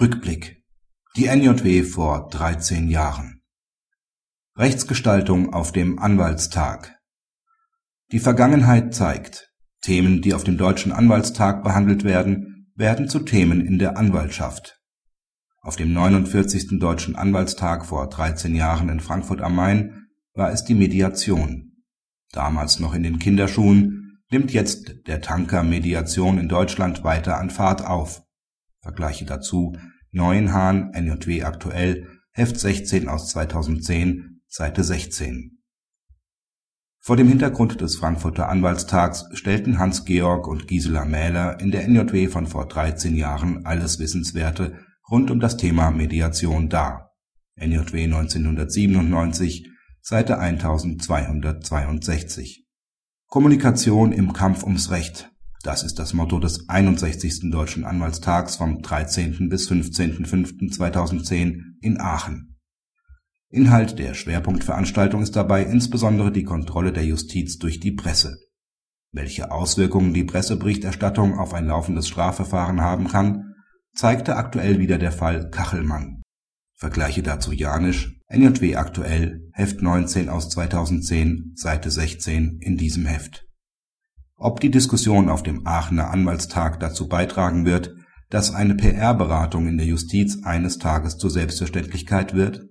Rückblick. Die NJW vor 13 Jahren. Rechtsgestaltung auf dem Anwaltstag. Die Vergangenheit zeigt, Themen, die auf dem Deutschen Anwaltstag behandelt werden, werden zu Themen in der Anwaltschaft. Auf dem 49. Deutschen Anwaltstag vor 13 Jahren in Frankfurt am Main war es die Mediation. Damals noch in den Kinderschuhen, nimmt jetzt der Tanker Mediation in Deutschland weiter an Fahrt auf. Vergleiche dazu Neuenhahn, NJW aktuell, Heft 16 aus 2010, Seite 16. Vor dem Hintergrund des Frankfurter Anwaltstags stellten Hans-Georg und Gisela Mähler in der NJW von vor 13 Jahren alles Wissenswerte rund um das Thema Mediation dar. NJW 1997, Seite 1262. Kommunikation im Kampf ums Recht. Das ist das Motto des 61. Deutschen Anwaltstags vom 13. bis 15.05.2010 in Aachen Inhalt der Schwerpunktveranstaltung ist dabei insbesondere die Kontrolle der Justiz durch die Presse. Welche Auswirkungen die Presseberichterstattung auf ein laufendes Strafverfahren haben kann, zeigte aktuell wieder der Fall Kachelmann. Vergleiche dazu Janisch, NJW aktuell, Heft 19 aus 2010, Seite 16 in diesem Heft. Ob die Diskussion auf dem Aachener Anwaltstag dazu beitragen wird, dass eine PR-Beratung in der Justiz eines Tages zur Selbstverständlichkeit wird